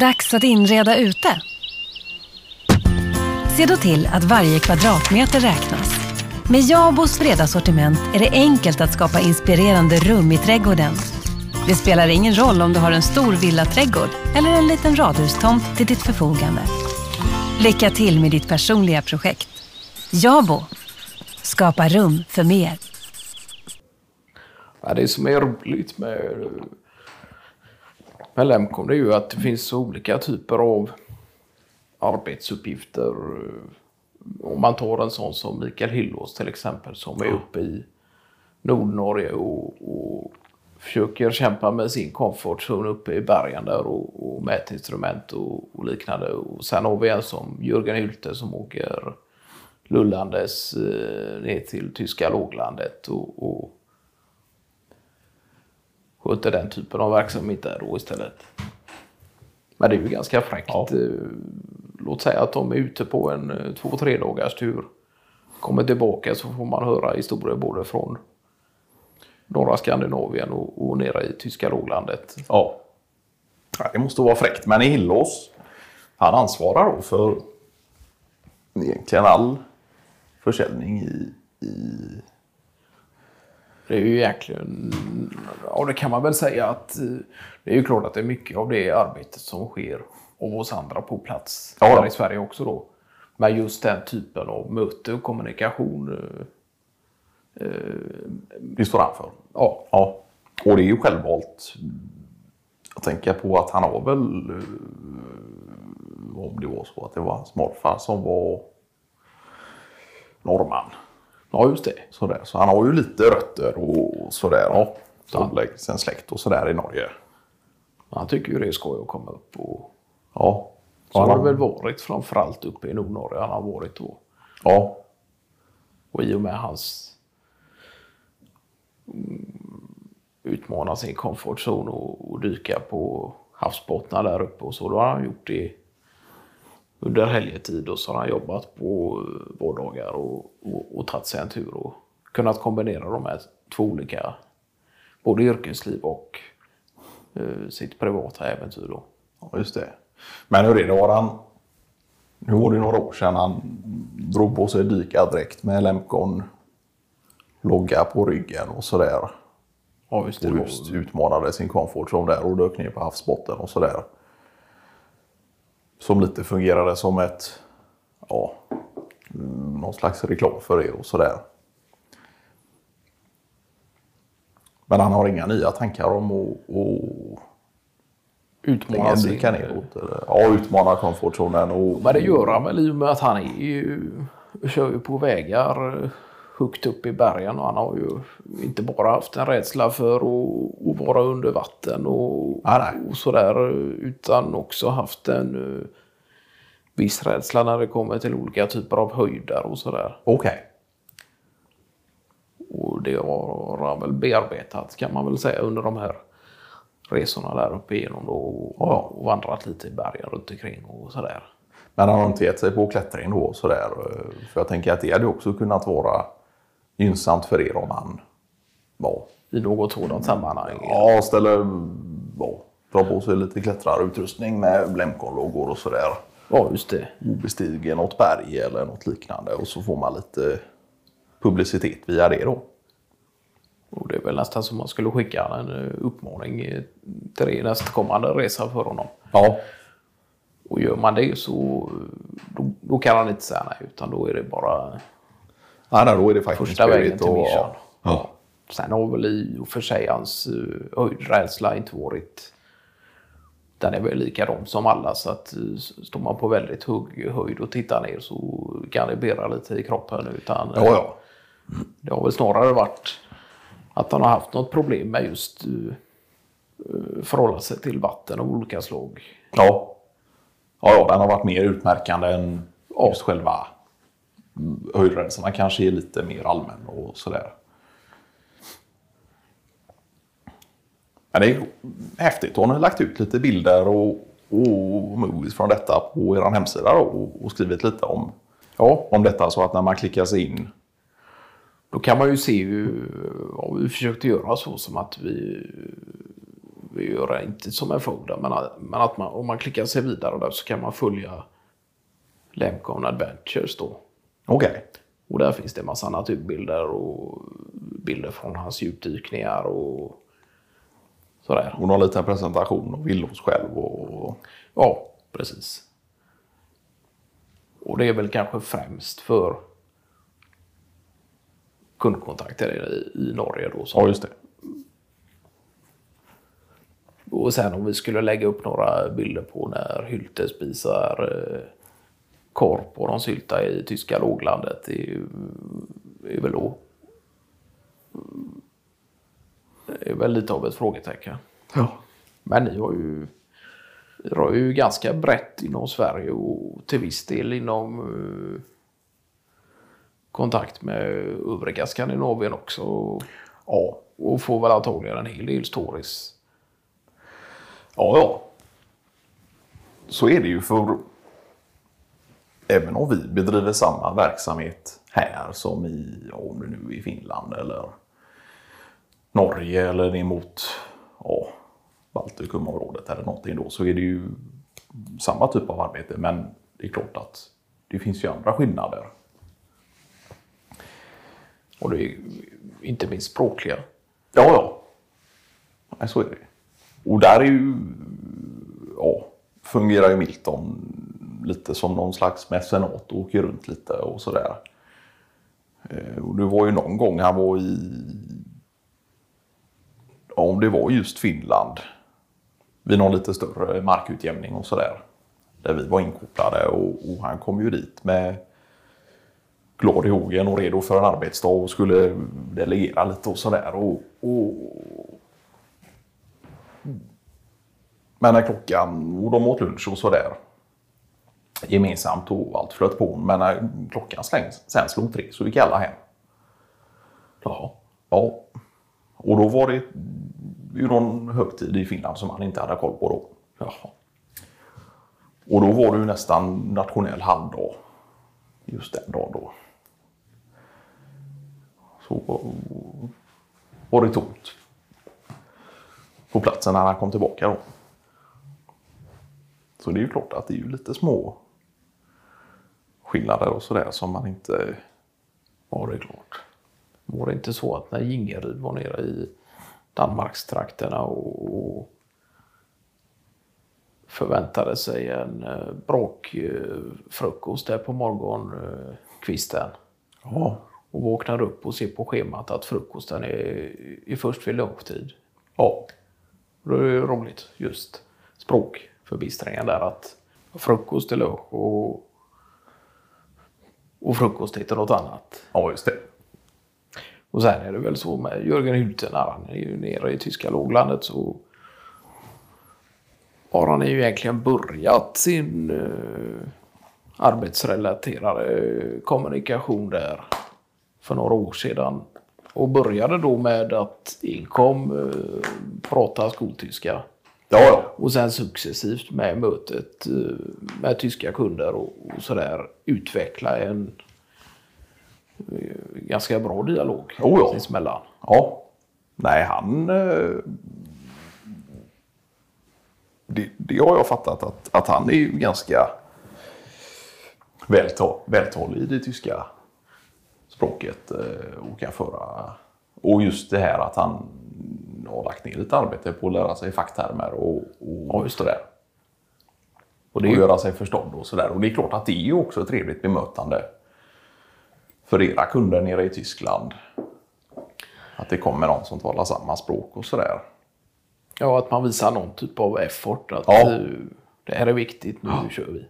Dags att inreda ute. Se då till att varje kvadratmeter räknas. Med Jabos breda sortiment är det enkelt att skapa inspirerande rum i trädgården. Det spelar ingen roll om du har en stor villaträdgård eller en liten radhustomt till ditt förfogande. Lycka till med ditt personliga projekt. Jabo. Skapa rum för mer. Ja, det som är roligt med, eh, med Lemcon det är ju att det finns olika typer av arbetsuppgifter. Om man tar en sån som Mikael Hillås till exempel som är uppe i Nordnorge och, och försöker kämpa med sin comfort zone uppe i bergen där och, och mätinstrument och, och liknande. Och sen har vi en som Jörgen Hylte som åker lullandes eh, ner till tyska låglandet och, och sköter den typen av verksamhet där då istället. Men det är ju ganska fräckt. Ja. Eh, Låt säga att de är ute på en eh, två, tre dagars tur. Kommer tillbaka så får man höra historier både från norra Skandinavien och, och nere i tyska låglandet. Ja. ja. Det måste vara fräckt. Men i Hillås, han ansvarar då för egentligen all försäljning i, i Det är ju egentligen, ja det kan man väl säga att eh, det är ju klart att det är mycket av det arbetet som sker av oss andra på plats Ja. här i Sverige också då. Men just den typen av möte och kommunikation. eh, det står han för. Ja, Ja. Och det är ju självvalt. Jag tänker på att han har väl, eh, om det var så att det var hans morfar som var norrman. Ja just det. Sådär. Så han har ju lite rötter och sådär. Ja. Så sen släkt och sådär i Norge. Han tycker ju det är skoj att komma upp och Ja. så han har väl varit framförallt uppe i Nordnorge han har varit då. Ja. Och i och med hans mm, utmana sin comfort zone och, och dyka på havsbottnar där uppe och så. Då har han gjort det under helgetid och så har han jobbat på vardagar och, och, och tagit sig en tur och kunnat kombinera de här två olika, både yrkesliv och eh, sitt privata äventyr. Då. Ja, just det. Men hur är det? Har han... Nu var det några år sedan han drog på sig dykardräkt med Lemcon logga på ryggen och sådär. Ja, just Och just utmanade sin comfort zone där och dök ner på havsbotten och sådär. Som lite fungerade som ett, ja, mm, någon slags reklam för er och sådär. Men han har inga nya tankar om att, att Utmana sin- neråt? eller- Ja, utmana comfortzonen och... Men det gör han väl i och med att han är ju, kör ju på vägar eh, högt upp i bergen och han har ju inte bara haft en rädsla för att, att vara under vatten och, nej. och sådär utan också haft en eh, viss rädsla när det kommer till olika typer av höjder och sådär. Okej. Och det har han väl bearbetat kan man väl säga under de här resorna där uppe igenom då och, och vandrat lite i bergen runt omkring och sådär. Men han har inte gett sig på klättring då och sådär? eh, För jag tänker att det hade också kunnat vara gynnsamt för er om han var I något sådant sammanhang. Ja, ställer, ja, drar på sig lite klättrarutrustning med Blemcon-loggor och sådär. Ja, just det. Och bestiger något berg eller något liknande och så får man lite publicitet via det då. Och det är väl nästan som man skulle skicka en eh, uppmaning eh, till det nästkommande resa för honom. Ja, Och gör man det så då, då kan han inte säga nej utan då är det bara ja nej, då är det faktiskt första vägen spirit till och- mission. Ja. Sen har väl i och för sig hans höjdrädsla inte varit den är väl likadan som alla så att eh, står man på väldigt hög höjd och tittar ner så kan det bera lite i kroppen. Utan, Ja, ja. Det har väl snarare varit att han har haft något problem med just uh, förhålla sig till vatten av olika slag. Ja. Ja, ja, den har varit mer utmärkande än just själva höjdrädslan. Kanske är lite mer allmän och sådär. Men det är häftigt. Hon har lagt ut lite bilder och, och movies från detta på er hemsida och, och skrivit lite om, Ja, om detta. Så att när man klickar sig in då kan man ju se hur ja, vi försökte göra så som att vi, vi gör inte som en folder, men, men att man, om man klickar sig vidare där så kan man följa Lemcon Adventures då. Okej. Och där finns det en massa naturbilder och bilder från hans djupdykningar och sådär. Och någon liten presentation av Willås själv och... Ja, precis. Och det är väl kanske främst för kundkontakter i, i Norge då. Så. Ja, just det. Och sen om vi skulle lägga upp några bilder på när Hylte spisar eh, korp och de syltar i tyska låglandet. Det är, ju- är väl då det är väl lite av ett frågetecken. Ja. Men ni har ju, har ju ganska brett inom Sverige och till viss del inom eh, kontakt med övriga Skandinavien också. Ja. Och får väl antagligen en hel del stories. Ja, ja. Så är det ju för även om vi bedriver samma verksamhet här som i, om det nu är i Finland eller Norge eller ner mot ja, Baltikumområdet eller någonting då så är det ju samma typ av arbete men det är klart att det finns ju andra skillnader. Och det är inte minst språkliga. Ja, ja. Nej, så är det. Och där är ju, ja, fungerar ju Milton lite som någon slags mecenat och åker runt lite och sådär. Eh, och det var ju någon gång han var i, ja, om det var just Finland, vid någon lite större markutjämning och sådär. Där vi var inkopplade och, och han kom ju dit med glad i hågen och redo för en arbetsdag och skulle delegera lite och sådär. Och, och... Men när klockan, och de åt lunch och sådär gemensamt och allt flöt på. Men när klockan slängs, sen slog tre så gick alla hem. Jaha. Ja. Och då var det ju någon högtid i Finland som han inte hade koll på då. Jaha. Och då var det ju nästan nationell halvdag just den dagen då. Så var det tomt på platsen när han kom tillbaka då. Så det är ju klart att det är ju lite små skillnader och sådär som man inte... Ja, det är klart. Var det inte så att när Gingeryd var nere i Danmarkstrakterna och, och förväntade sig en eh, brakfrukost där på morgonkvisten Ja. och vaknar upp och ser på schemat att frukosten är, är först vid lunchtid. Ja. Det är roligt, just språkförbistringen där att frukost är lunch och, och frukost heter något annat. Ja, just det. Och sen är det väl så med Jörgen Hylte när han är ju nere i tyska låglandet så har han ju egentligen börjat sin eh, arbetsrelaterade kommunikation där för några år sedan. Och började då med att Inkom eh, prata skoltyska. Ja, ja. Och sen successivt med mötet eh, med tyska kunder och, och sådär utveckla en eh, ganska bra dialog Oh ja. sinsemellan. Ja. Nej, han... eh, Det, det har jag fattat att, att han är ju ganska vältal, vältalig i det tyska språket och kan föra... Och just det här att han har lagt ner lite arbete på att lära sig facktermer och, och Ja, sådär. Och det Och är ju, göra sig förstådd och sådär. Och det är klart att det är ju också ett trevligt bemötande för era kunder nere i Tyskland. Att det kommer någon som talar samma språk och sådär. ja, att man visar någon typ av effort. Att Ja. det här är viktigt, nu kör vi.